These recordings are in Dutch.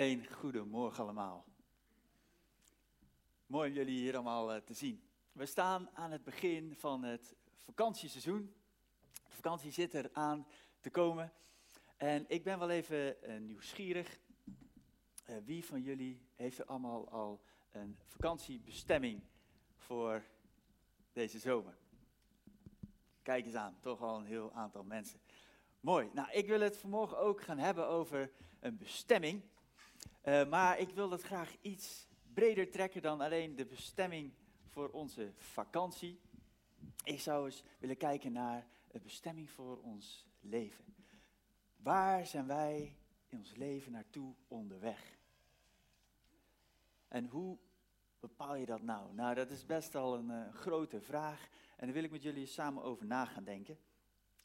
Een goede morgen allemaal. Mooi om jullie hier allemaal eh, te zien. We staan aan het begin van het vakantieseizoen. De vakantie zit er aan te komen. En ik ben wel even uh, nieuwsgierig. Uh, wie van jullie heeft er allemaal al een vakantiebestemming voor deze zomer? Kijk eens aan, toch al een heel aantal mensen. Mooi. Nou, ik wil het vanmorgen ook gaan hebben over een bestemming. Uh, maar ik wil dat graag iets breder trekken dan alleen de bestemming voor onze vakantie. Ik zou eens willen kijken naar de bestemming voor ons leven. Waar zijn wij in ons leven naartoe onderweg? En hoe bepaal je dat nou? Nou, dat is best al een uh, grote vraag en daar wil ik met jullie samen over na gaan denken.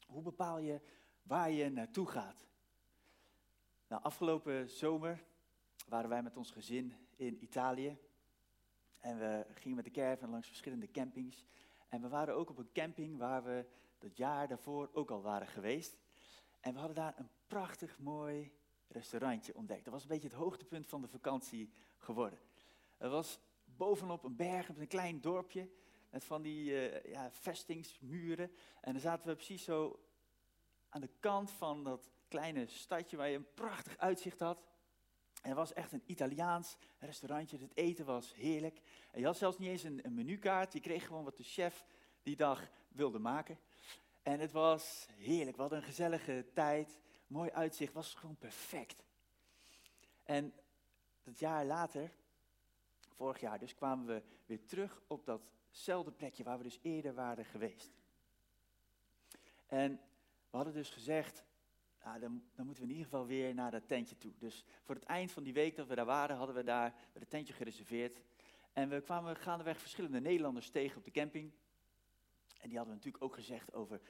Hoe bepaal je waar je naartoe gaat? Nou, afgelopen zomer waren wij met ons gezin in Italië. En we gingen met de caravan langs verschillende campings. En we waren ook op een camping waar we dat jaar daarvoor ook al waren geweest. En we hadden daar een prachtig mooi restaurantje ontdekt. Dat was een beetje het hoogtepunt van de vakantie geworden. Het was bovenop een berg, op een klein dorpje, met van die uh, ja, vestingsmuren. En dan zaten we precies zo aan de kant van dat kleine stadje waar je een prachtig uitzicht had. En het was echt een Italiaans restaurantje. Het eten was heerlijk. En je had zelfs niet eens een, een menukaart. Je kreeg gewoon wat de chef die dag wilde maken. En het was heerlijk. We hadden een gezellige tijd. Mooi uitzicht. was gewoon perfect. En dat jaar later, vorig jaar dus, kwamen we weer terug op datzelfde plekje waar we dus eerder waren geweest. En we hadden dus gezegd, nou, dan, dan, moeten we in ieder geval weer naar dat tentje toe. Dus voor het eind van die week dat we daar waren, hadden we daar het tentje gereserveerd. En we kwamen gaandeweg verschillende Nederlanders tegen op de camping. En die hadden we natuurlijk ook gezegd over,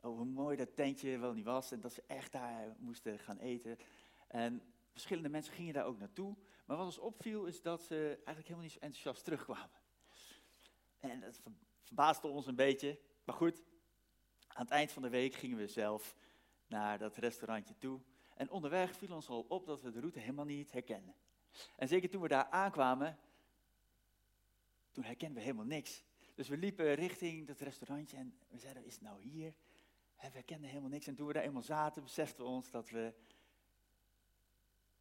over hoe mooi dat tentje wel niet was. En dat ze echt daar moesten gaan eten. En verschillende mensen gingen daar ook naartoe. Maar wat ons opviel is dat ze eigenlijk helemaal niet zo enthousiast terugkwamen. En dat verbaasde ons een beetje. Maar goed, aan het eind van de week gingen we zelf naar dat restaurantje toe. En onderweg viel ons al op dat we de route helemaal niet herkenden. En zeker toen we daar aankwamen, toen herkenden we helemaal niks. Dus we liepen richting dat restaurantje en we zeiden, is het nou hier? we herkenden helemaal niks. En toen we daar eenmaal zaten, beseften we ons dat we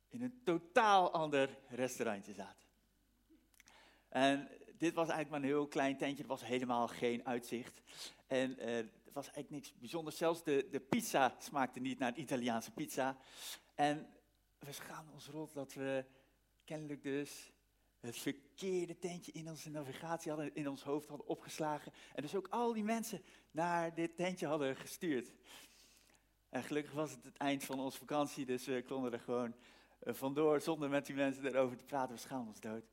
in een totaal ander restaurantje zaten. En dit was eigenlijk maar een heel klein tentje, er was helemaal geen uitzicht. En het was eigenlijk niks bijzonders. Zelfs de, de pizza smaakte niet naar Italiaanse pizza. En we schaamden ons rot dat we kennelijk dus het verkeerde tentje in onze navigatie hadden, in ons hoofd hadden opgeslagen. En dus ook al die mensen naar dit tentje hadden gestuurd. En gelukkig was het het eind van onze vakantie, dus we konden er gewoon eh, vandoor zonder met die mensen erover te praten. We schaamden ons dood.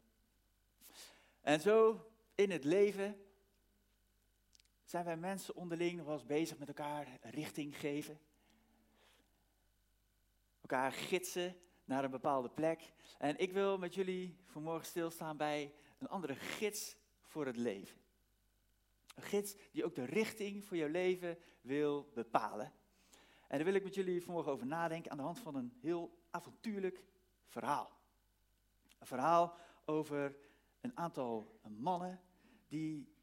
En zo in het leven zijn wij mensen onderling nog wel eens bezig met elkaar richting geven. Elkaar gidsen naar een bepaalde plek. En ik wil met jullie vanmorgen stilstaan bij een andere gids voor het leven. Een gids die ook de richting voor jouw leven wil bepalen. En daar wil ik met jullie vanmorgen over nadenken aan de hand van een heel avontuurlijk verhaal. Een verhaal over een aantal mannen die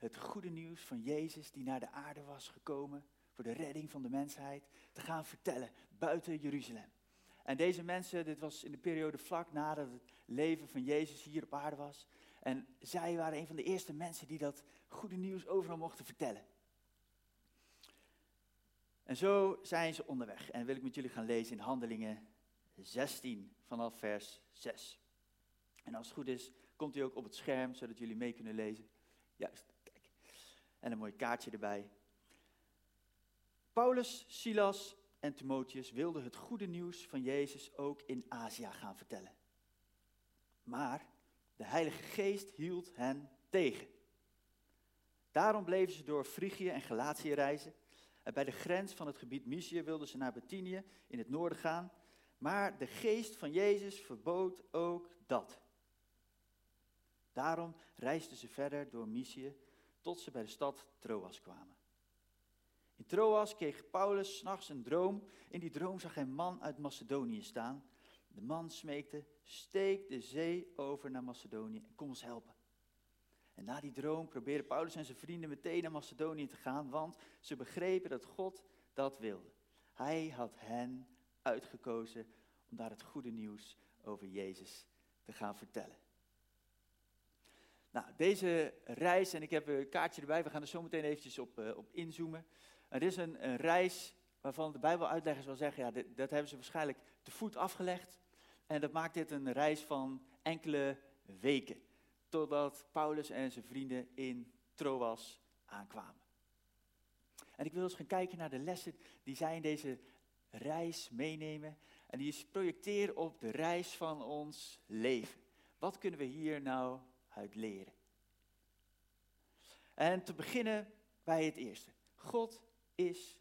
het goede nieuws van Jezus die naar de aarde was gekomen voor de redding van de mensheid, te gaan vertellen buiten Jeruzalem. En deze mensen, dit was in de periode vlak nadat het leven van Jezus hier op aarde was. En zij waren een van de eerste mensen die dat goede nieuws overal mochten vertellen. En zo zijn ze onderweg. En wil ik met jullie gaan lezen in Handelingen 16 vanaf vers 6. En als het goed is, komt hij ook op het scherm, zodat jullie mee kunnen lezen. Juist. En een mooi kaartje erbij. Paulus, Silas en Timotheus wilden het goede nieuws van Jezus ook in Azië gaan vertellen. Maar de Heilige Geest hield hen tegen. Daarom bleven ze door Frigië en Galatië reizen. En bij de grens van het gebied Mysië wilden ze naar Bethynië in het noorden gaan. Maar de geest van Jezus verbood ook dat. Daarom reisden ze verder door Mysië tot ze bij de stad Troas kwamen. In Troas kreeg Paulus s'nachts een droom. In die droom zag hij een man uit Macedonië staan. De man smeekte, steek de zee over naar Macedonië en kom ons helpen. En na die droom probeerden Paulus en zijn vrienden meteen naar Macedonië te gaan, want ze begrepen dat God dat wilde. Hij had hen uitgekozen om daar het goede nieuws over Jezus te gaan vertellen. Nou, deze reis, en ik heb een kaartje erbij, we gaan er zo meteen eventjes op, uh, op inzoomen. Het is een, een, reis waarvan de Bijbeluitleggers wel zeggen, ja, dat hebben ze waarschijnlijk te voet afgelegd. En dat maakt dit een reis van enkele weken, totdat Paulus en zijn vrienden in Troas aankwamen. En ik wil eens gaan kijken naar de lessen die zij in deze reis meenemen. En die is projecteren op de reis van ons leven. Wat kunnen we hier nou uit leren? En te beginnen bij het eerste. God is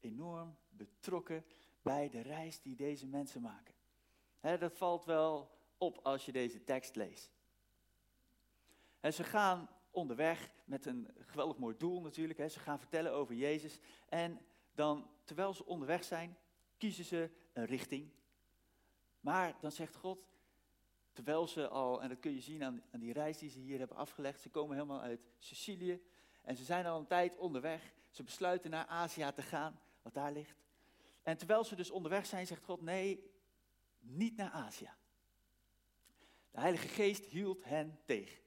enorm betrokken bij de reis die deze mensen maken. dat valt wel op als je deze tekst leest. En ze gaan onderweg met een geweldig mooi doel natuurlijk. Ze gaan vertellen over Jezus. En dan, terwijl ze onderweg zijn, kiezen ze een richting. Maar dan zegt God, terwijl ze al, en dat kun je zien aan, aan die reis die ze hier hebben afgelegd, ze komen helemaal uit Sicilië en ze zijn al een tijd onderweg. Ze besluiten naar Azië te gaan, wat daar ligt. En terwijl ze dus onderweg zijn, zegt God, nee, niet naar Azië. De Heilige Geest hield hen tegen.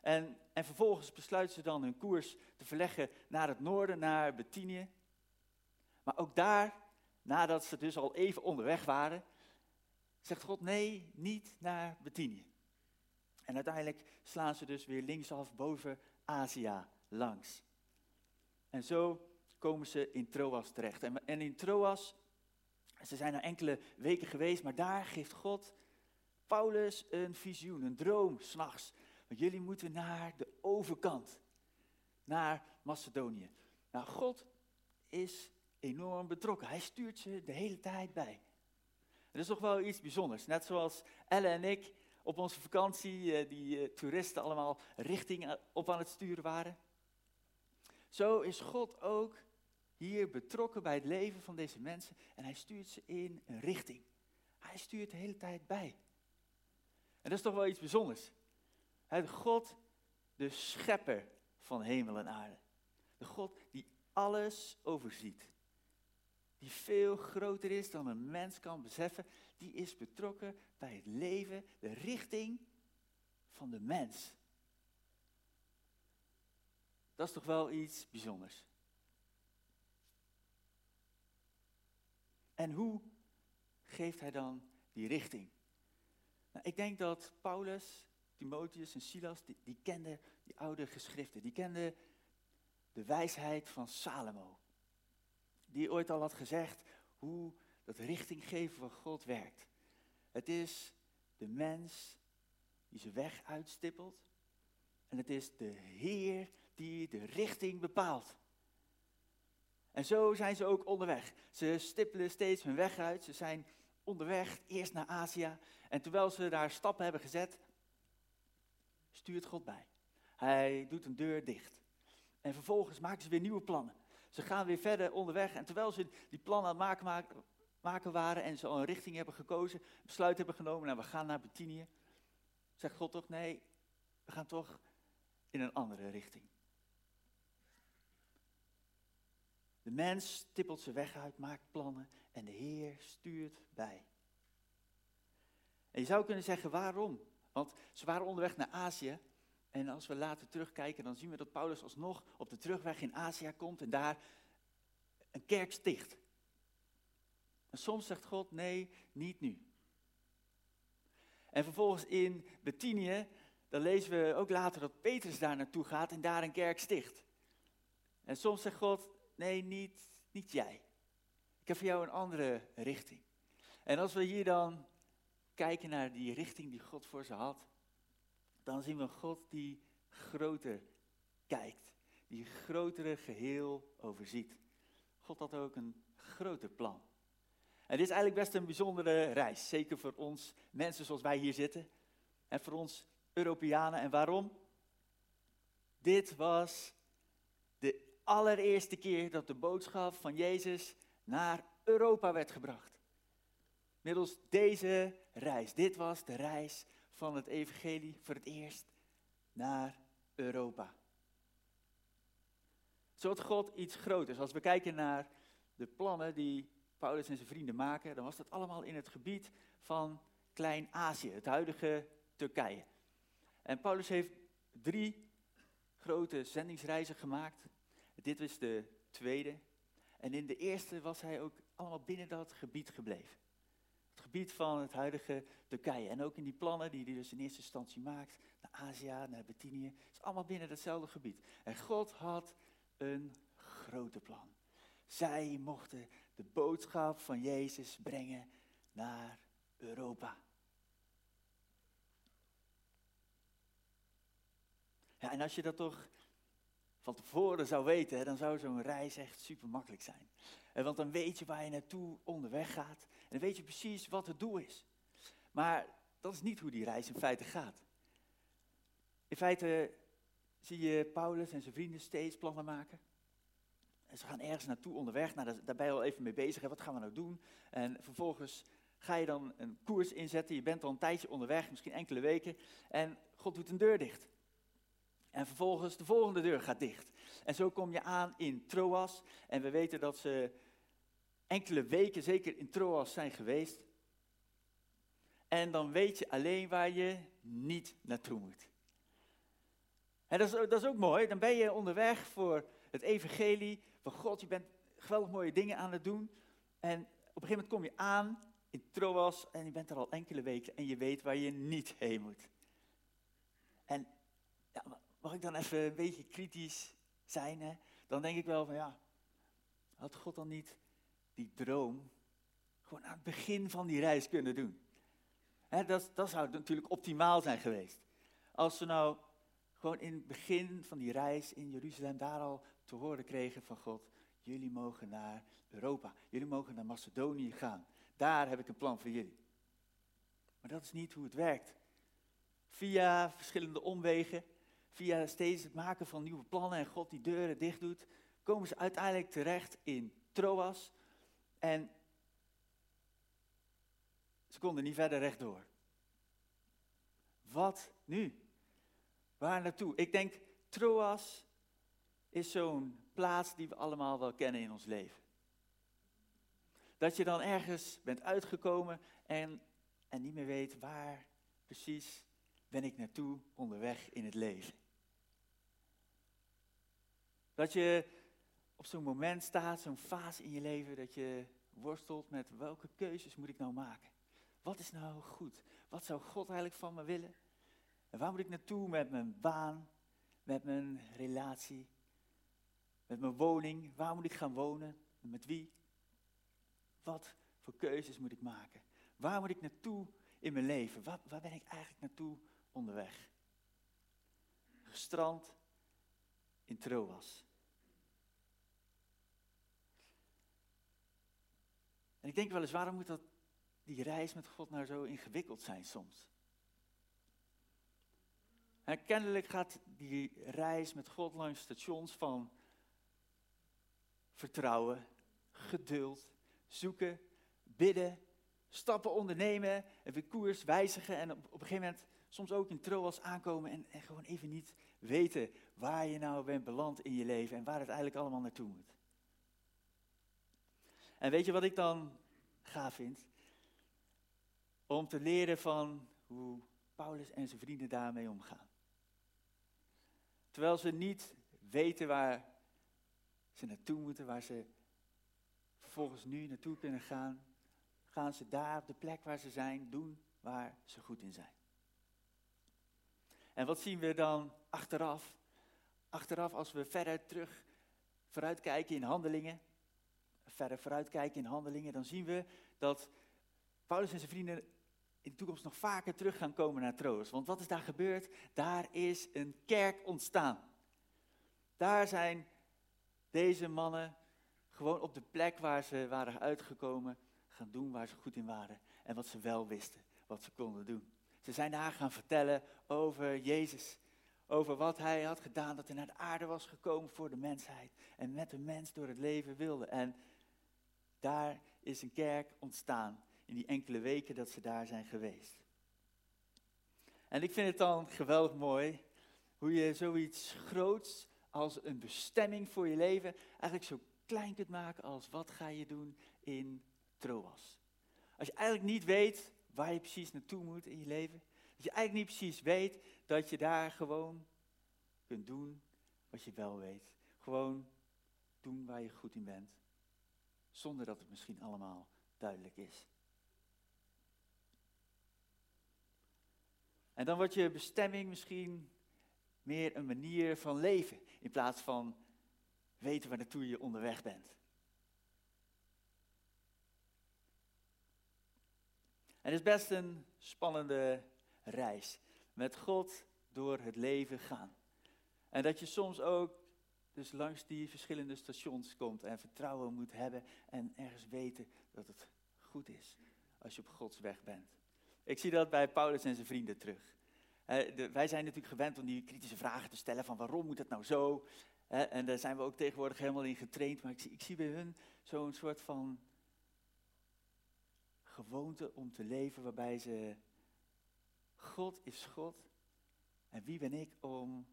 En, en vervolgens besluiten ze dan hun koers te verleggen naar het noorden, naar Bethinië. Maar ook daar, nadat ze dus al even onderweg waren, zegt God nee, niet naar Bethinië. En uiteindelijk slaan ze dus weer linksaf boven Azië langs. En zo komen ze in Troas terecht. En, en in Troas, ze zijn er enkele weken geweest, maar daar geeft God Paulus een visioen, een droom, s'nachts. Want jullie moeten naar de overkant, naar Macedonië. Nou, God is enorm betrokken. Hij stuurt ze de hele tijd bij. Dat is toch wel iets bijzonders. Net zoals Elle en ik op onze vakantie, eh, die eh, toeristen allemaal richting eh, op aan het sturen waren. Zo is God ook hier betrokken bij het leven van deze mensen en hij stuurt ze in een richting. Hij stuurt de hele tijd bij. En dat is toch wel iets bijzonders. God, de schepper van hemel en aarde. De God die alles overziet die veel groter is dan een mens kan beseffen, die is betrokken bij het leven, de richting van de mens. Dat is toch wel iets bijzonders. En hoe geeft hij dan die richting? Nou, ik denk dat Paulus, Timotheus en Silas, die, die kenden die oude geschriften, die kenden de wijsheid van Salomo die ooit al had gezegd hoe dat richtinggeven van God werkt. Het is de mens die zijn weg uitstippelt. En het is de Heer die de richting bepaalt. En zo zijn ze ook onderweg. Ze stippelen steeds hun weg uit. Ze zijn onderweg eerst naar Azië. En terwijl ze daar stappen hebben gezet, stuurt God bij. Hij doet een deur dicht. En vervolgens maken ze weer nieuwe plannen. Ze gaan weer verder onderweg. En terwijl ze die plannen aan het maken, maken, waren en ze al een richting hebben gekozen, besluit hebben genomen, nou we gaan naar Bethinië, zegt God toch, nee, we gaan toch in een andere richting. De mens stippelt zijn weg uit, maakt plannen en de Heer stuurt bij. En je zou kunnen zeggen, waarom? Want ze waren onderweg naar Azië en als we later terugkijken, dan zien we dat Paulus alsnog op de terugweg in Azië komt en daar een kerk sticht. En soms zegt God, nee, niet nu. En vervolgens in Bethinië, dan lezen we ook later dat Petrus daar naartoe gaat en daar een kerk sticht. En soms zegt God, nee, niet, niet jij. Ik heb voor jou een andere richting. En als we hier dan kijken naar die richting die God voor ze had, dan zien we God die groter kijkt, die grotere geheel overziet. God had ook een groter plan. En dit is eigenlijk best een bijzondere reis, zeker voor ons mensen zoals wij hier zitten en voor ons Europeanen. En waarom? Dit was de allereerste keer dat de boodschap van Jezus naar Europa werd gebracht. Middels deze reis. Dit was de reis van het evangelie voor het eerst naar Europa. Zo had God iets groters. Als we kijken naar de plannen die Paulus en zijn vrienden maken, dan was dat allemaal in het gebied van Klein-Azië, het huidige Turkije. En Paulus heeft drie grote zendingsreizen gemaakt. Dit was de tweede. En in de eerste was hij ook allemaal binnen dat gebied gebleven. Gebied van het huidige Turkije. En ook in die plannen die hij dus in eerste instantie maakt, naar Azië, naar Bithynië, is allemaal binnen datzelfde gebied. En God had een grote plan. Zij mochten de boodschap van Jezus brengen naar Europa. Ja, en als je dat toch van tevoren zou weten, dan zou zo'n reis echt super makkelijk zijn. En want dan weet je waar je naartoe onderweg gaat. Dan weet je precies wat het doel is. Maar dat is niet hoe die reis in feite gaat. In feite zie je Paulus en zijn vrienden steeds plannen maken. En ze gaan ergens naartoe onderweg. Nou, daar ben je al even mee bezig. Wat gaan we nou doen? En vervolgens ga je dan een koers inzetten. Je bent al een tijdje onderweg, misschien enkele weken. En God doet een deur dicht. En vervolgens de volgende deur gaat dicht. En zo kom je aan in Troas. En we weten dat ze enkele weken zeker in Troas zijn geweest. En dan weet je alleen waar je niet naartoe moet. En dat is, dat is ook mooi. Dan ben je onderweg voor het evangelie van God. Je bent geweldig mooie dingen aan het doen. En op een gegeven moment kom je aan in Troas en je bent er al enkele weken en je weet waar je niet heen moet. En mag ik dan even een beetje kritisch zijn? Hè? Dan denk ik wel van ja, had God dan niet die droom gewoon aan het begin van die reis kunnen doen? Dat, dat zou natuurlijk optimaal zijn geweest. Als we nou gewoon in het begin van die reis in Jeruzalem daar al te horen kregen van God, jullie mogen naar Europa, jullie mogen naar Macedonië gaan. Daar heb ik een plan voor jullie. Maar dat is niet hoe het werkt. Via verschillende omwegen, via steeds het maken van nieuwe plannen en God die deuren dicht doet, komen ze uiteindelijk terecht in Troas. En ze konden niet verder rechtdoor. Wat nu? Waar naartoe? Ik denk, Troas is zo'n plaats die we allemaal wel kennen in ons leven. Dat je dan ergens bent uitgekomen en, en niet meer weet waar precies ben ik naartoe onderweg in het leven. Dat je op zo'n moment staat, zo'n fase in je leven, dat je worstelt met welke keuzes moet ik nou maken? Wat is nou goed? Wat zou God eigenlijk van me willen? En waar moet ik naartoe met mijn baan, met mijn relatie, met mijn woning? Waar moet ik gaan wonen? Met wie? Wat voor keuzes moet ik maken? Waar moet ik naartoe in mijn leven? Waar, waar ben ik eigenlijk naartoe onderweg? Gestrand in Troas. En ik denk wel eens, waarom moet dat, die reis met God nou zo ingewikkeld zijn soms? En kennelijk gaat die reis met God langs stations van vertrouwen, geduld, zoeken, bidden, stappen ondernemen, en weer koers wijzigen en op, op, een gegeven moment soms ook in Troas aankomen en, en gewoon even niet weten waar je nou bent beland in je leven en waar het eigenlijk allemaal naartoe moet. En weet je wat ik dan gaaf vind? Om te leren van hoe Paulus en zijn vrienden daarmee omgaan. Terwijl ze niet weten waar ze naartoe moeten, waar ze vervolgens nu naartoe kunnen gaan, gaan ze daar op de plek waar ze zijn doen waar ze goed in zijn. En wat zien we dan achteraf? Achteraf, als we verder terug vooruitkijken in handelingen, verder vooruitkijken in handelingen, dan zien we dat Paulus en zijn vrienden in de toekomst nog vaker terug gaan komen naar Troos. Want wat is daar gebeurd? Daar is een kerk ontstaan. Daar zijn deze mannen gewoon op de plek waar ze waren uitgekomen gaan doen waar ze goed in waren. En wat ze wel wisten, wat ze konden doen. Ze zijn daar gaan vertellen over Jezus. Over wat hij had gedaan, dat hij naar de aarde was gekomen voor de mensheid. En met de mens door het leven wilde. En daar is een kerk ontstaan in die enkele weken dat ze daar zijn geweest. En ik vind het dan geweldig mooi hoe je zoiets groots als een bestemming voor je leven eigenlijk zo klein kunt maken als wat ga je doen in Troas. Als je eigenlijk niet weet waar je precies naartoe moet in je leven, dat je eigenlijk niet precies weet dat je daar gewoon kunt doen wat je wel weet. Gewoon doen waar je goed in bent, zonder dat het misschien allemaal duidelijk is. En dan wordt je bestemming misschien meer een manier van leven, in plaats van weten waar naartoe je onderweg bent. En het is best een spannende reis. Met God door het leven gaan. En dat je soms ook dus langs die verschillende stations komt en vertrouwen moet hebben en ergens weten dat het goed is als je op Gods weg bent. Ik zie dat bij Paulus en zijn vrienden terug. wij zijn natuurlijk gewend om die kritische vragen te stellen van waarom moet het nou zo? en daar zijn we ook tegenwoordig helemaal in getraind, maar ik zie, ik zie bij hun zo'n soort van gewoonte om te leven waarbij ze, God is God en wie ben ik om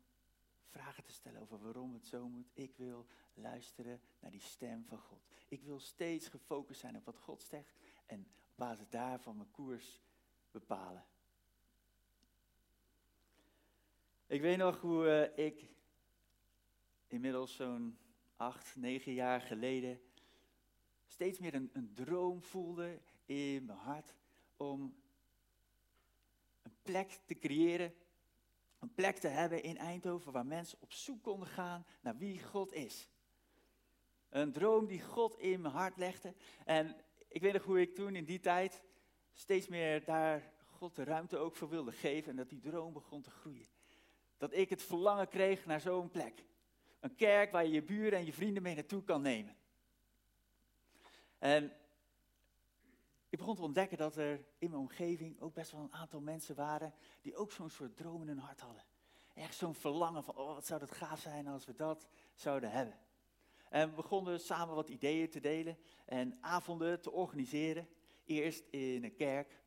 vragen te stellen over waarom het zo moet. Ik wil luisteren naar die stem van God. Ik wil steeds gefocust zijn op wat God zegt en op basis daarvan mijn koers bepalen. Ik weet nog hoe uh, ik inmiddels zo'n acht, negen jaar geleden steeds meer een, een droom voelde in mijn hart om een plek te creëren, een plek te hebben in Eindhoven waar mensen op zoek konden gaan naar wie God is. Een droom die God in mijn hart legde. En ik weet nog hoe ik toen in die tijd steeds meer daar God de ruimte ook voor wilde geven en dat die droom begon te groeien. Dat ik het verlangen kreeg naar zo'n plek. Een kerk waar je je buren en je vrienden mee naartoe kan nemen. En ik begon te ontdekken dat er in mijn omgeving ook best wel een aantal mensen waren die ook zo'n soort droom in hun hart hadden. Echt zo'n verlangen van, oh wat zou dat gaaf zijn als we dat zouden hebben. En we begonnen samen wat ideeën te delen en avonden te organiseren. Eerst in een kerk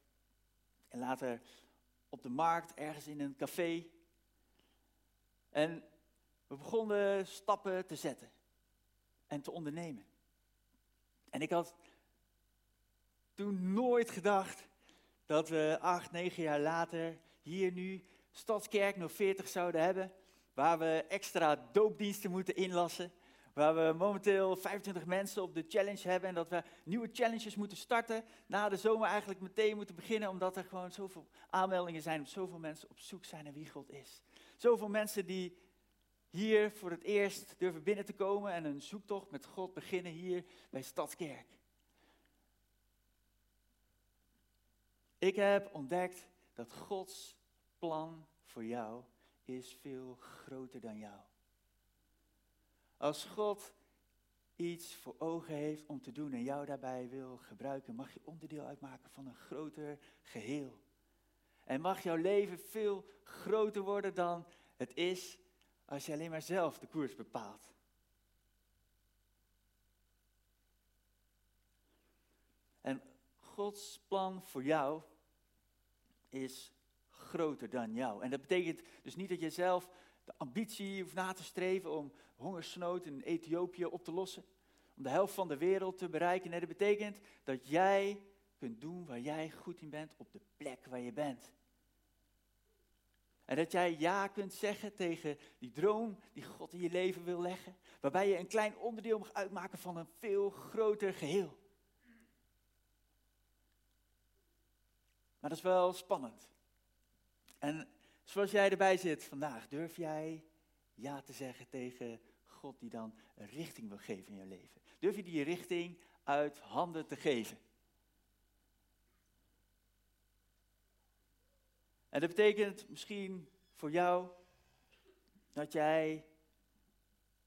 en later op de markt, ergens in een café. En we begonnen stappen te zetten en te ondernemen. En ik had toen nooit gedacht dat we acht, negen jaar later hier nu Stadskerk 040 zouden hebben. Waar we extra doopdiensten moeten inlassen. Waar we momenteel 25 mensen op de challenge hebben. En dat we nieuwe challenges moeten starten. Na de zomer eigenlijk meteen moeten beginnen. Omdat er gewoon zoveel aanmeldingen zijn. Zoveel mensen op zoek zijn naar wie God is. Zoveel mensen die hier voor het eerst durven binnen te komen. En een zoektocht met God beginnen hier bij Stadskerk. Ik heb ontdekt dat Gods plan voor jou is veel groter dan jou. Als God iets voor ogen heeft om te doen en jou daarbij wil gebruiken, mag je onderdeel uitmaken van een groter geheel. En mag jouw leven veel groter worden dan het is als je alleen maar zelf de koers bepaalt. En Gods plan voor jou is groter dan jou. En dat betekent dus niet dat je zelf de ambitie hoeft na te streven om hongersnood in Ethiopië op te lossen. Om de helft van de wereld te bereiken. Nee, dat betekent dat jij kunt doen waar jij goed in bent op de plek waar je bent. En dat jij ja kunt zeggen tegen die droom die God in je leven wil leggen. Waarbij je een klein onderdeel mag uitmaken van een veel groter geheel. Maar dat is wel spannend. En zoals jij erbij zit vandaag, durf jij ja te zeggen tegen God die dan een richting wil geven in je leven? Durf je die richting uit handen te geven? En dat betekent misschien voor jou dat jij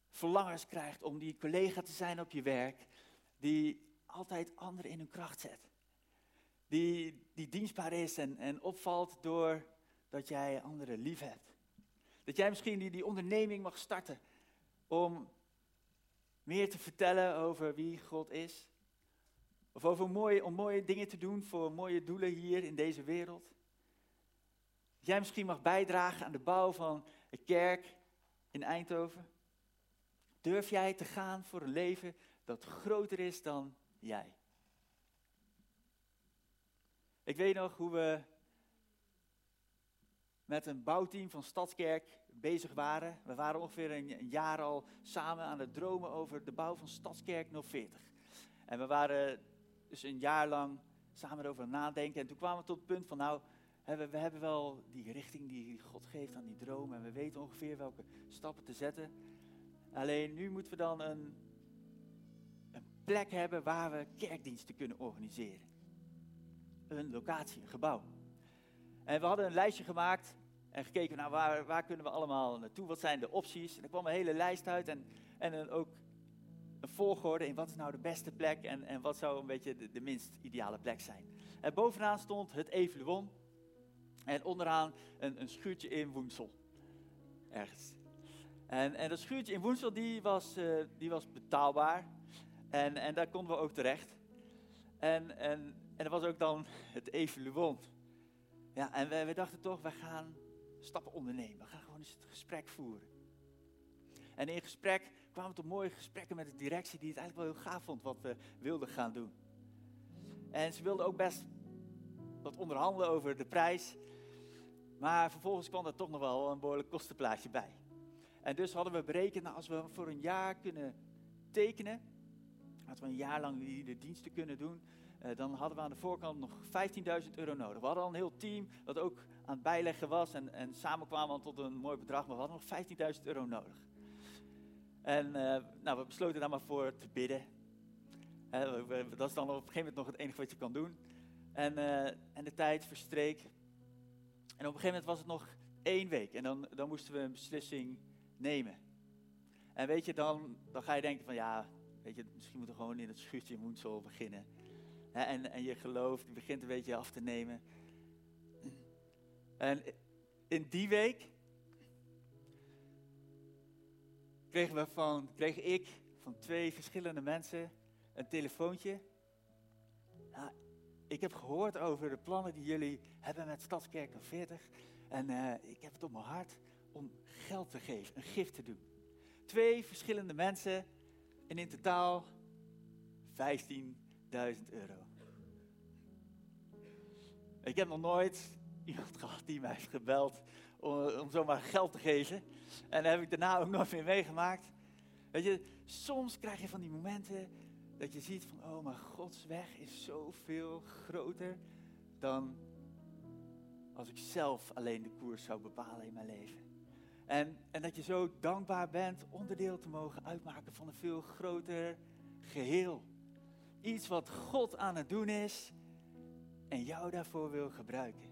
verlangens krijgt om die collega te zijn op je werk, die altijd anderen in hun kracht zet die, die dienstbaar is en, en opvalt door dat jij anderen lief hebt. Dat jij misschien die, die onderneming mag starten om meer te vertellen over wie God is. Of over mooie, om mooie dingen te doen voor mooie doelen hier in deze wereld. Dat jij misschien mag bijdragen aan de bouw van een kerk in Eindhoven. Durf jij te gaan voor een leven dat groter is dan jij? Ik weet nog hoe we met een bouwteam van Stadskerk bezig waren. We waren ongeveer een, jaar al samen aan het dromen over de bouw van Stadskerk 040. En we waren dus een jaar lang samen erover nadenken. En toen kwamen we tot het punt van, nou, we, hebben wel die richting die God geeft aan die droom. En we weten ongeveer welke stappen te zetten. Alleen nu moeten we dan een, een plek hebben waar we kerkdiensten kunnen organiseren. Een locatie, een gebouw. En we hadden een lijstje gemaakt en gekeken naar nou, waar, waar kunnen we allemaal naartoe, wat zijn de opties. En er kwam een hele lijst uit en, en ook een volgorde in wat is nou de beste plek en, en wat zou een beetje de, minst ideale plek zijn. En bovenaan stond het Evaluon en onderaan een, een schuurtje in Woensel. Ergens. En, en dat schuurtje in Woensel die was, uh, die was betaalbaar en, en daar konden we ook terecht. En, en, en dat was ook dan het Evaluon. Ja, en we, dachten toch, we gaan stappen ondernemen. We gaan gewoon eens het gesprek voeren. En in gesprek kwamen we tot mooie gesprekken met de directie die het eigenlijk wel heel gaaf vond wat we wilden gaan doen. En ze wilden ook best wat onderhandelen over de prijs. Maar vervolgens kwam er toch nog wel een behoorlijk kostenplaatje bij. En dus hadden we berekend, nou, als we voor een jaar kunnen tekenen, als we een jaar lang die de diensten kunnen doen, dan hadden we aan de voorkant nog 15.000 euro nodig. We hadden al een heel team dat ook aan het bijleggen was en, en samen kwamen we tot een mooi bedrag, maar we hadden nog 15.000 euro nodig. En uh, nou, we besloten daar maar voor te bidden. dat is dan op een gegeven moment nog het enige wat je kan doen. En, uh, en de tijd verstreek. En op een gegeven moment was het nog één week en dan, dan moesten we een beslissing nemen. En weet je, dan, dan ga je denken van ja, weet je, misschien moeten we gewoon in het schuurtje in Woensel beginnen. En, en je geloof die begint een beetje af te nemen. En in die week kregen we van, kreeg ik van twee verschillende mensen een telefoontje. Ik heb gehoord over de plannen die jullie hebben met Stadskerk 40. En uh, ik heb het op mijn hart om geld te geven, een gift te doen. Twee verschillende mensen en in totaal 15.000 euro. Ik heb nog nooit iemand gehad die mij heeft gebeld om, om zomaar geld te geven. En dat heb ik daarna ook nog meer meegemaakt. Weet je, soms krijg je van die momenten dat je ziet van, oh, maar Gods weg is zoveel groter dan als ik zelf alleen de koers zou bepalen in mijn leven. En, en dat je zo dankbaar bent onderdeel te mogen uitmaken van een veel groter geheel. Iets wat God aan het doen is en jou daarvoor wil gebruiken.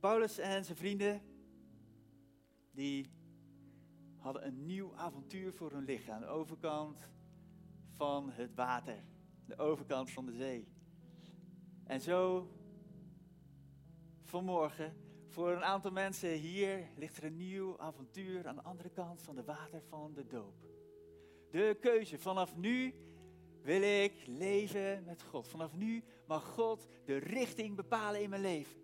Paulus en zijn vrienden, die hadden een nieuw avontuur voor hun lichaam. Aan de overkant van het water, de overkant van de zee. En zo, vanmorgen, voor een aantal mensen hier ligt er een nieuw avontuur aan de andere kant van de water van de doop. De keuze, vanaf nu wil ik leven met God. Vanaf nu mag God de richting bepalen in mijn leven.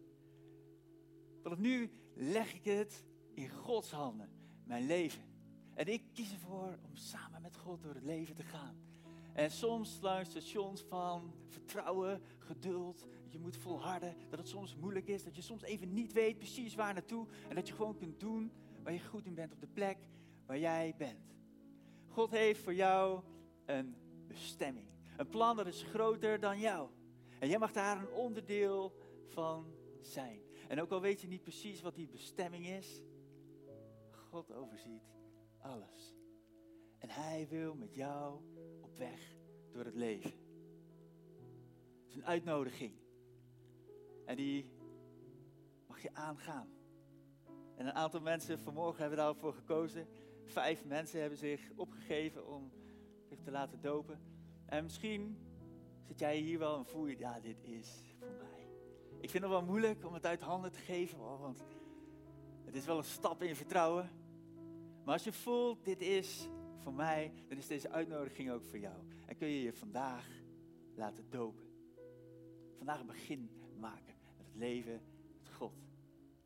Vanaf nu leg ik het in Gods handen, mijn leven. En ik kies ervoor om samen met God door het leven te gaan. En soms langs stations van vertrouwen, geduld. Je moet volharden. Dat het soms moeilijk is. Dat je soms even niet weet precies waar naartoe. En dat je gewoon kunt doen waar je goed in bent op de plek waar jij bent. God heeft voor jou een bestemming. Een plan dat is groter dan jou. En jij mag daar een onderdeel van zijn. En ook al weet je niet precies wat die bestemming is, God overziet alles. En Hij wil met jou op weg door het leven. Een uitnodiging. En die mag je aangaan. En een aantal mensen vanmorgen hebben daarvoor gekozen. Vijf mensen hebben zich opgegeven om zich te laten dopen. En misschien zit jij hier wel en voel je, ja, dit is voor mij. Ik vind het wel moeilijk om het uit handen te geven, want het is wel een stap in vertrouwen. Maar als je voelt, dit is voor mij, dan is deze uitnodiging ook voor jou. En kun je je vandaag laten dopen. Vandaag een begin maken met het leven met God.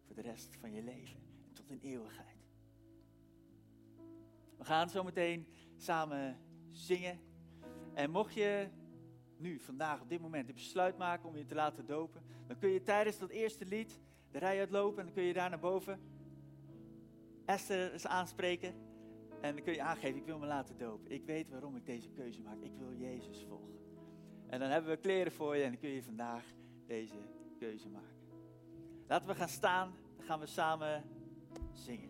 Voor de rest van je leven en tot in eeuwigheid. We gaan zo meteen samen zingen. En mocht je nu, vandaag, op dit moment, het besluit maken om je te laten dopen, dan kun je tijdens dat eerste lied de rij uitlopen en dan kun je daar naar boven Esther eens aanspreken. En dan kun je aangeven, ik wil me laten dopen. Ik weet waarom ik deze keuze maak. Ik wil Jezus volgen. En dan hebben we kleren voor je en dan kun je vandaag deze keuze maken. Laten we gaan staan, dan gaan we samen zingen.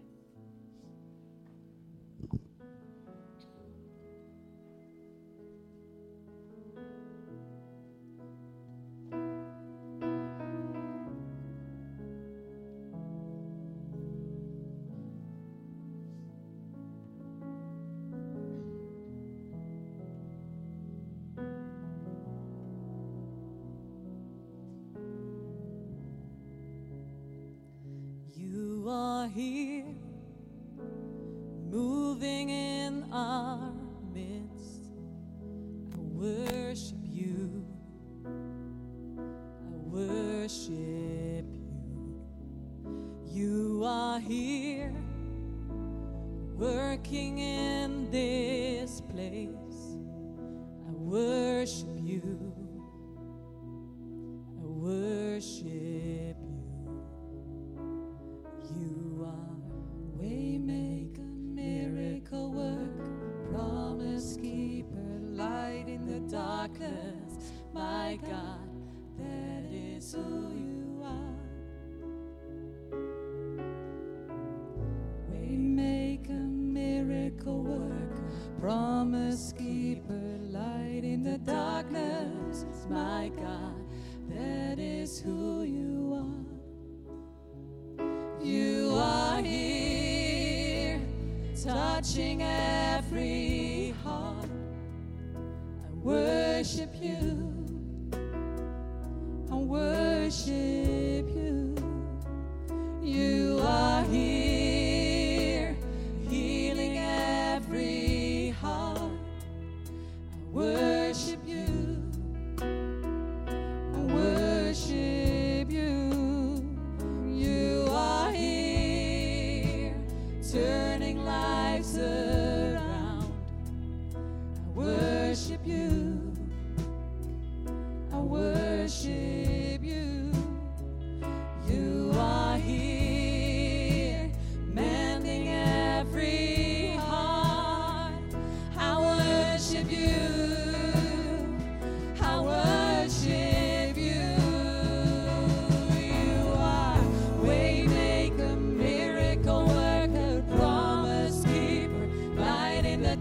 darkness, my God, that is who you are. We make a miracle work. promise keeper, light in the darkness, my God, that is who you are. You are here, touching everything you.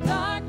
Darkness.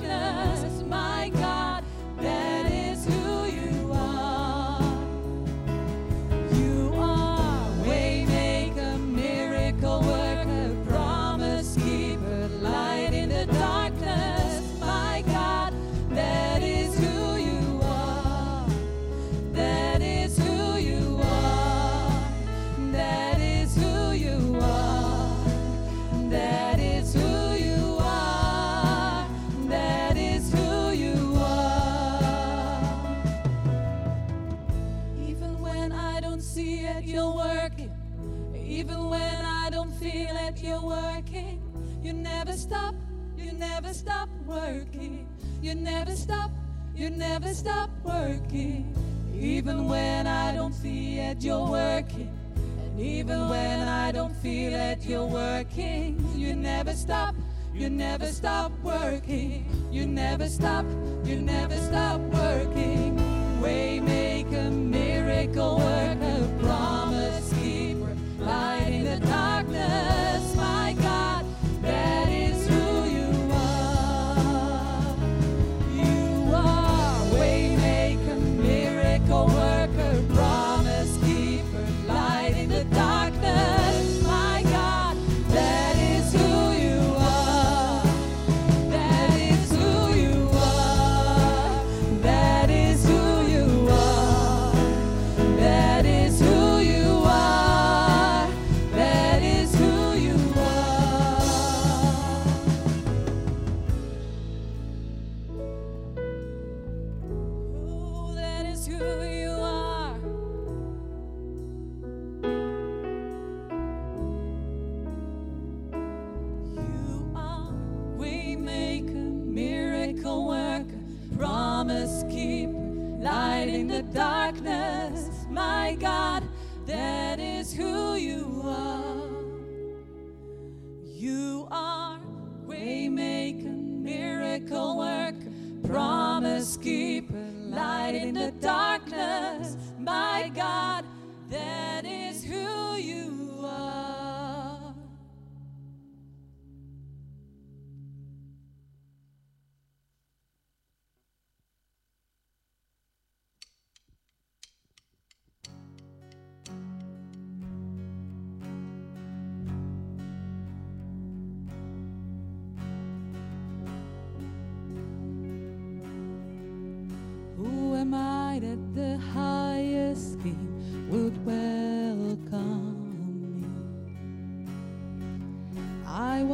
You never stop, you never stop working. Even when I don't see it, you're working. And even when I don't feel it, you're working. You never stop, you never stop working. You never stop, you never stop working. Waymaker, miracle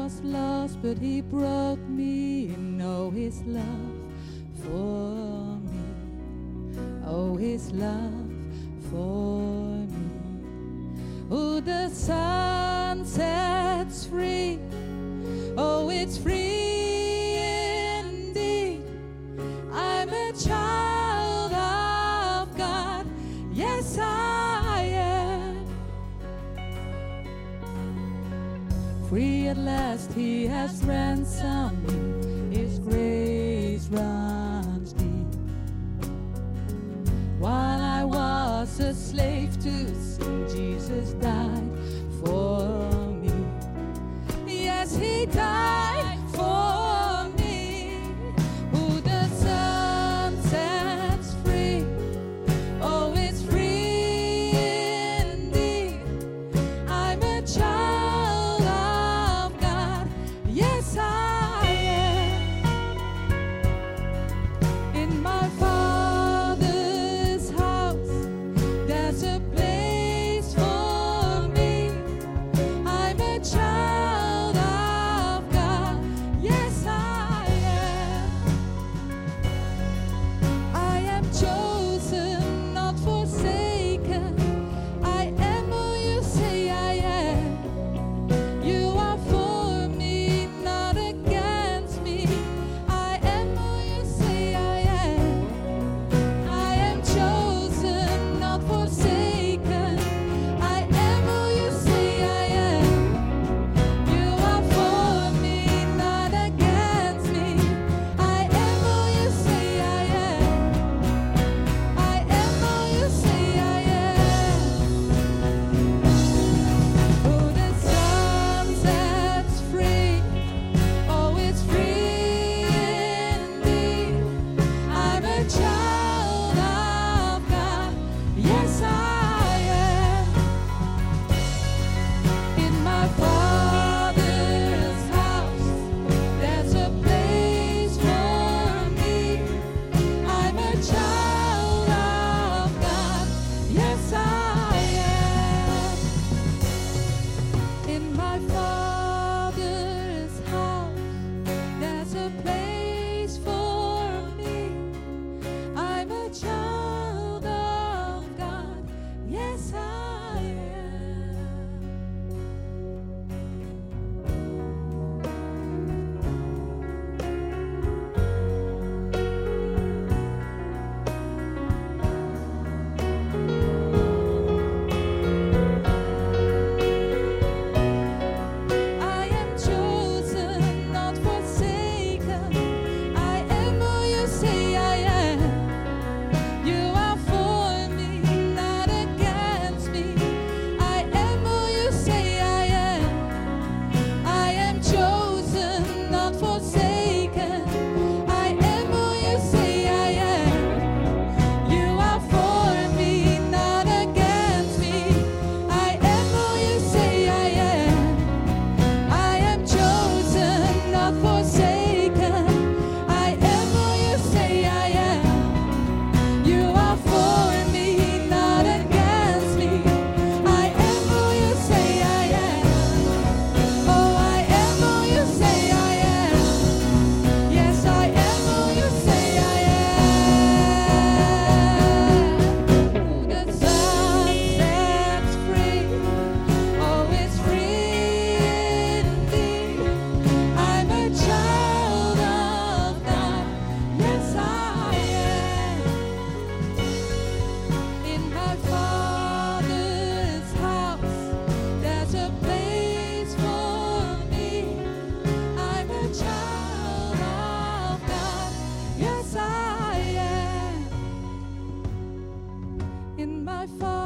was lost, but he brought me in. Oh, his love for me. Oh, his love for me. Oh, the sun sets free. Oh, it's free. at last he has ransomed.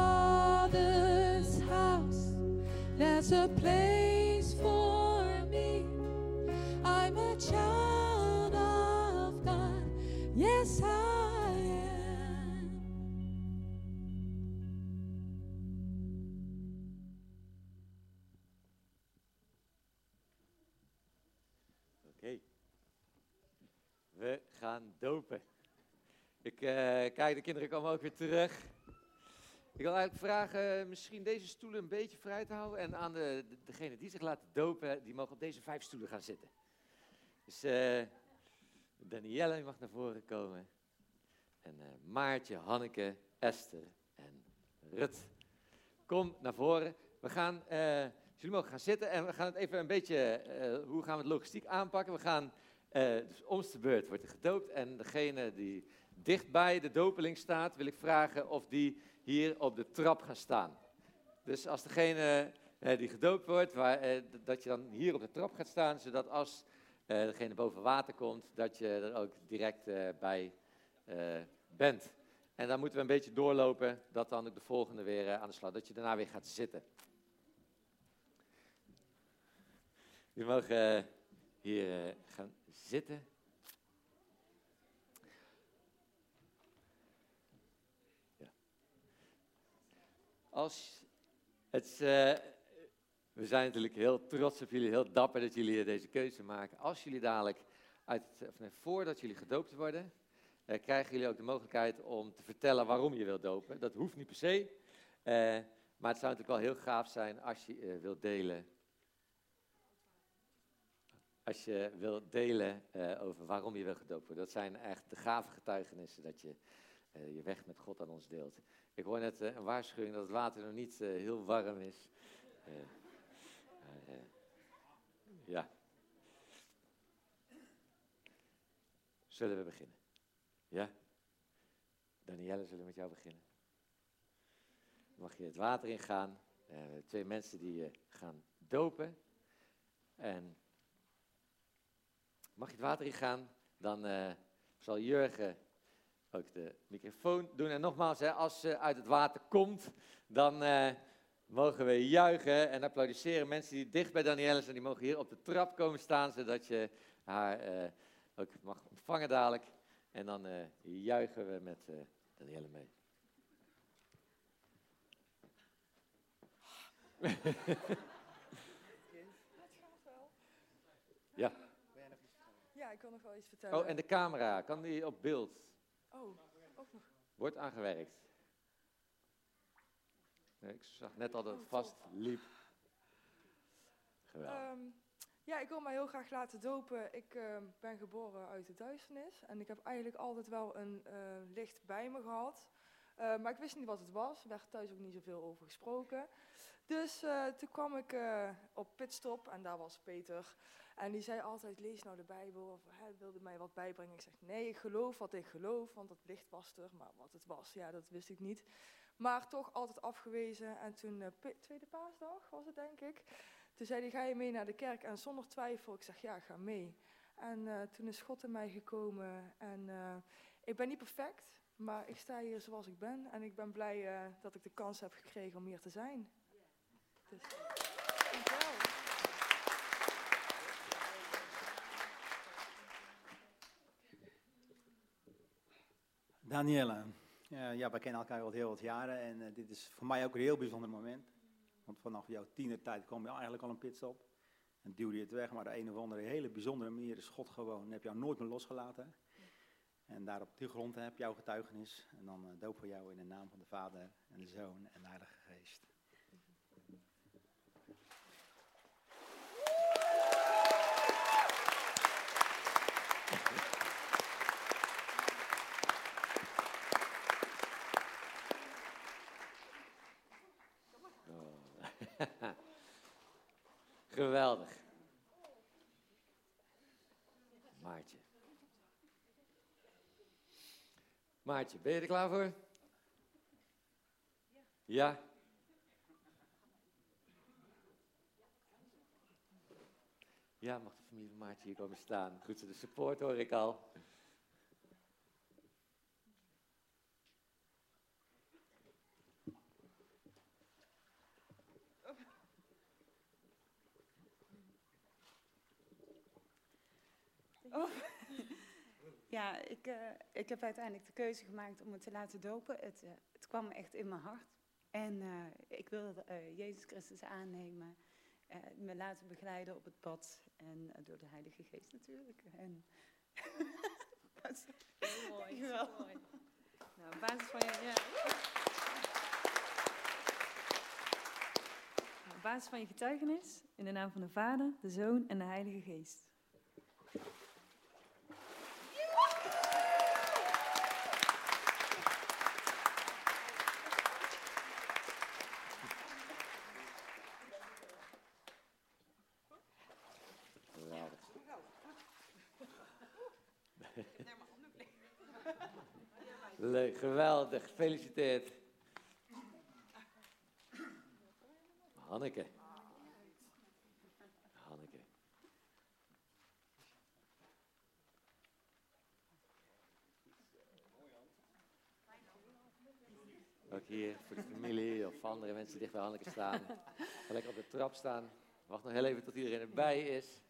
Father's house, there's a place for me. I'm a child of God. Yes, I am. Oké, okay. we gaan dopen. Ik uh, kijk, de kinderen komen ook weer terug. Ik wil eigenlijk vragen, misschien deze stoelen een beetje vrij te houden. En aan de, de- degene die zich laten dopen, die mogen op deze vijf stoelen gaan zitten. Dus eh Danielle mag naar voren komen. En eh, Maartje, Hanneke, Esther en Rut. Kom naar voren. We gaan, eh, jullie mogen gaan zitten en we gaan het even een beetje, eh, hoe gaan we het logistiek aanpakken? We gaan, eh dus de beurt wordt er gedoopt en degene die dichtbij de dopeling staat, wil ik vragen of die hier op de trap gaan staan. Dus als degene eh, die gedoopt wordt, waar, eh, dat je dan hier op de trap gaat staan, zodat als eh, degene boven water komt, dat je er ook direct bij bent. En dan moeten we een beetje doorlopen, dat dan ook de volgende weer aan de slag, dat je daarna weer gaat zitten. Je mag hier gaan zitten. Als het, eh, we zijn natuurlijk heel trots op jullie, heel dapper dat jullie eh, deze keuze maken. Als jullie dadelijk, uit, of voordat jullie gedoopt worden, eh, krijgen jullie ook de mogelijkheid om te vertellen waarom je wilt dopen. Dat hoeft niet per se, maar het zou natuurlijk wel heel gaaf zijn als je wilt delen. Als je wilt delen over waarom je wil gedoopt worden. Dat zijn echt de gave getuigenissen dat je eh, je weg met God aan ons deelt. Ik hoor net eh, een waarschuwing dat het water nog niet eh, heel warm is. Ja. Zullen we beginnen? Ja? Danielle, zullen we met jou beginnen? Mag je het water ingaan? Twee mensen die je gaan dopen. En mag je het water ingaan, dan zal Jurgen ook de microfoon doen. En nogmaals, hè, als ze uit het water komt, dan eh, mogen we juichen en applaudisseren. Mensen die dicht bij Danielle zijn, die mogen hier op de trap komen staan, zodat je haar eh, ook mag ontvangen dadelijk. En dan eh, juichen we met Danielle mee. ja. Ja, ik kan nog wel iets vertellen. Oh, en de camera, kan die op beeld? Oh, ook nog. Wordt aangewerkt. Nee, ik zag net al dat het vast liep. Geweldig. Ehm, ja, ik wil mij heel graag laten dopen. Ik ehm, ben geboren uit de duisternis. En ik heb eigenlijk altijd wel een eh, licht bij me gehad. Eh, maar ik wist niet wat het was. Er werd thuis ook niet zoveel over gesproken. Dus eh, toen kwam ik eh, op pitstop en daar was Peter. En die zei altijd, lees nou de Bijbel. Of hij wilde mij wat bijbrengen. Ik zeg, nee, ik geloof wat ik geloof. Want dat licht was er. Maar wat het was, ja, dat wist ik niet. Maar toch altijd afgewezen. En toen, eh, tweede paasdag was het denk ik. Toen zei hij, ga je mee naar de kerk? En zonder twijfel, ik zeg, ja, ga mee. En eh, toen is God in mij gekomen. En eh, ik ben niet perfect, maar ik sta hier zoals ik ben. En ik ben blij dat ik de kans heb gekregen om hier te zijn. Dus, dankjewel. Danielle, ja, ja, we kennen elkaar al heel wat jaren en eh, dit is voor mij ook een heel bijzonder moment. Want vanaf jouw tienertijd kwam je eigenlijk al een pitstop en duwde je het weg, maar op een of andere hele bijzondere manier is God gewoon, heb jou nooit meer losgelaten. En daar op die grond heb jouw getuigenis en dan uh, doop voor jou in de naam van de Vader en de Zoon en de Heilige Geest. Geweldig. Maartje. Maartje, ben je er klaar voor? Ja? Ja, mag de familie van Maartje hier komen staan? Goed, zo, de support hoor ik al. Oh. Ja, ik, eh, ik heb uiteindelijk de keuze gemaakt om me te laten dopen. Het, eh, het kwam echt in mijn hart. En eh, ik wilde eh, Jezus Christus aannemen, me laten begeleiden op het pad en door de Heilige Geest natuurlijk. En Heel mooi. Dankjewel. heel mooi. Nou, op basis van je, ja. Nou, op basis van je getuigenis, in de naam van de Vader, de Zoon en de Heilige Geest. Geweldig. Leuk, geweldig. Gefeliciteerd. Hanneke. Hanneke. Ook hier voor de familie of andere mensen dicht bij Hanneke staan. Ga lekker op de trap staan. Wacht nog heel even tot iedereen erbij is.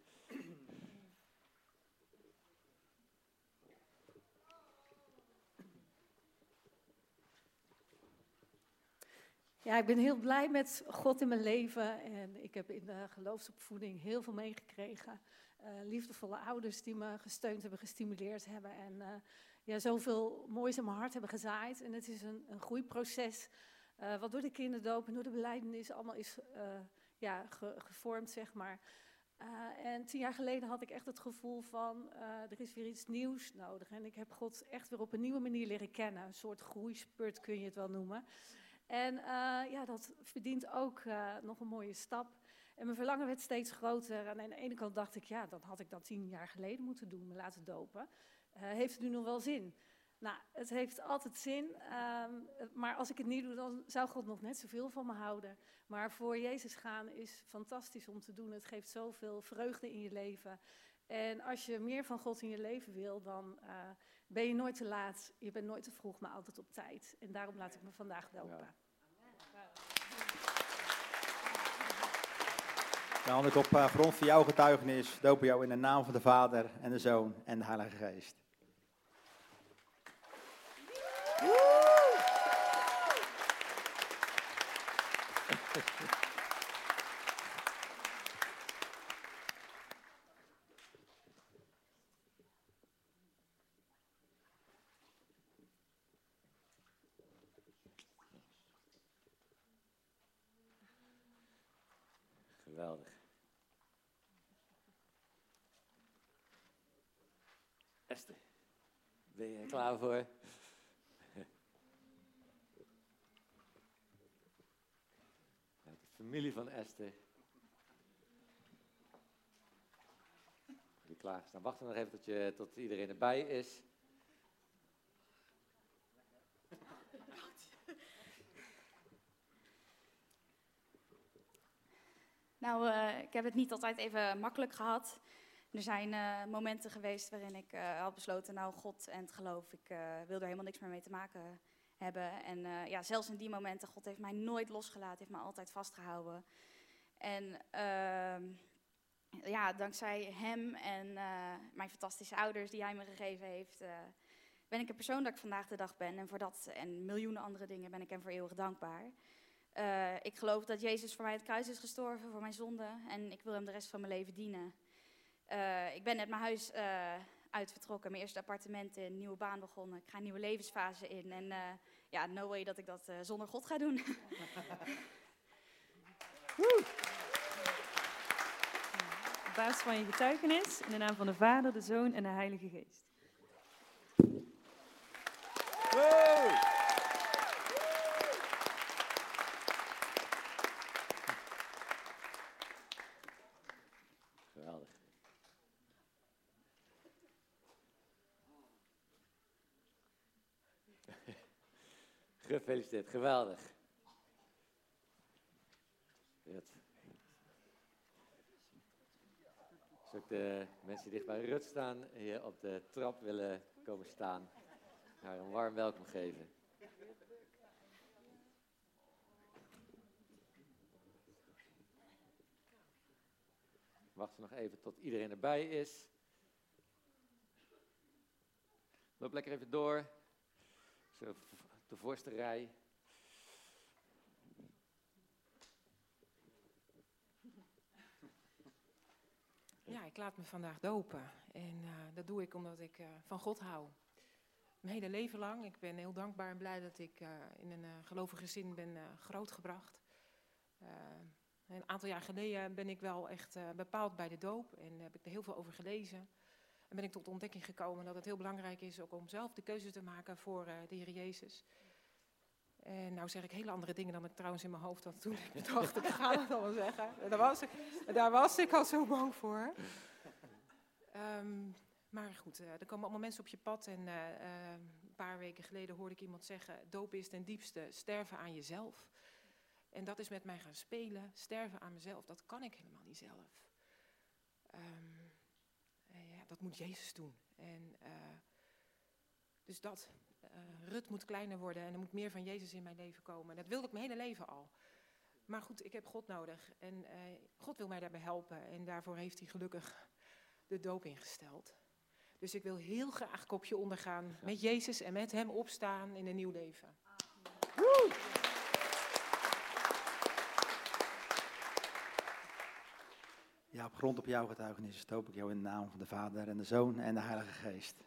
Ja, ik ben heel blij met God in mijn leven. En ik heb in de geloofsopvoeding heel veel meegekregen. Eh, liefdevolle ouders die me gesteund hebben, gestimuleerd hebben. En eh, ja, zoveel moois in mijn hart hebben gezaaid. En het is een, een groeiproces. eh, wat door de kinderdoop en door de beleidenis allemaal is ja, ge- gevormd, zeg maar. En tien jaar geleden had ik echt het gevoel van, er is weer iets nieuws nodig. En ik heb God echt weer op een nieuwe manier leren kennen. Een soort groeispurt kun je het wel noemen. En eh, ja, dat verdient ook eh, nog een mooie stap. En mijn verlangen werd steeds groter. En aan de ene kant dacht ik, ja, dan had ik dat tien jaar geleden moeten doen, me laten dopen. Eh, heeft het nu nog wel zin? Nou, het heeft altijd zin. ehm, maar als ik het niet doe, dan zou God nog net zoveel van me houden. Maar voor Jezus gaan is fantastisch om te doen. Het geeft zoveel vreugde in je leven. En als je meer van God in je leven wil, dan eh, ben je nooit te laat. Je bent nooit te vroeg, maar altijd op tijd. En daarom laat ik me vandaag dopen. Nou, Hanneke, op eh, grond van jouw getuigenis dopen jou in de naam van de Vader en de Zoon en de Heilige Geest. Geweldig. Esther, ben je er klaar voor? De familie van Esther. Die. Wachten we nog even tot, je, tot iedereen erbij is. Nou, eh, ik heb het niet altijd even makkelijk gehad. Er zijn eh, momenten geweest waarin ik eh, had besloten, nou, God en het geloof, ik eh, wil er helemaal niks meer mee te maken hebben. En ja, zelfs in die momenten, God heeft mij nooit losgelaten, heeft me altijd vastgehouden. En ehm, ja, dankzij hem en mijn fantastische ouders die hij me gegeven heeft, ben ik een persoon dat ik vandaag de dag ben. En voor dat en miljoenen andere dingen ben ik hem voor eeuwig dankbaar. Ik geloof dat Jezus voor mij het kruis is gestorven, voor mijn zonde. En ik wil hem de rest van mijn leven dienen. Eh, ik ben net mijn huis eh, uitvertrokken, mijn eerste appartement in, een nieuwe baan begonnen. Ik ga een nieuwe levensfase in. En eh, ja, no way dat ik dat eh, zonder God ga doen. Op basis van je getuigenis, in de naam van de Vader, de Zoon en de Heilige Geest. Geweldig. Gefeliciteerd, geweldig. Rut. Als ook de mensen die dicht bij Rut staan hier op de trap willen komen staan, haar een warm welkom geven. Wachten nog even tot iedereen erbij is. Loop lekker even door. Zo, de voorste. Ja, ik laat me vandaag dopen. En eh, dat doe ik omdat ik eh, van God hou. Mijn hele leven lang. Ik ben heel dankbaar en blij dat ik eh, in een gelovig gezin ben grootgebracht. een aantal jaar geleden ben ik wel echt bepaald bij de doop en heb ik er heel veel over gelezen. En ben ik tot de ontdekking gekomen dat het heel belangrijk is ook om zelf de keuze te maken voor de Heer Jezus. En nou zeg ik hele andere dingen dan ik trouwens in mijn hoofd had toen ik dacht, ik ga het allemaal zeggen. Daar was ik, daar was ik al zo bang voor. Um, maar goed, uh, er komen allemaal mensen op je pad. En uh, een paar weken geleden hoorde ik iemand zeggen: doop is ten diepste sterven aan jezelf. En dat is met mij gaan spelen, sterven aan mezelf. Dat kan ik helemaal niet zelf. Ja, dat moet Jezus doen. En dus dat. Rut moet kleiner worden en er moet meer van Jezus in mijn leven komen. Dat wilde ik mijn hele leven al. Maar goed, ik heb God nodig en God wil mij daarbij helpen. En daarvoor heeft hij gelukkig de doop ingesteld. Dus ik wil heel graag kopje ondergaan met Jezus en met hem opstaan in een nieuw leven. Woe! Ja, op grond op jouw getuigenis stoop ik jou in de naam van de Vader en de Zoon en de Heilige Geest.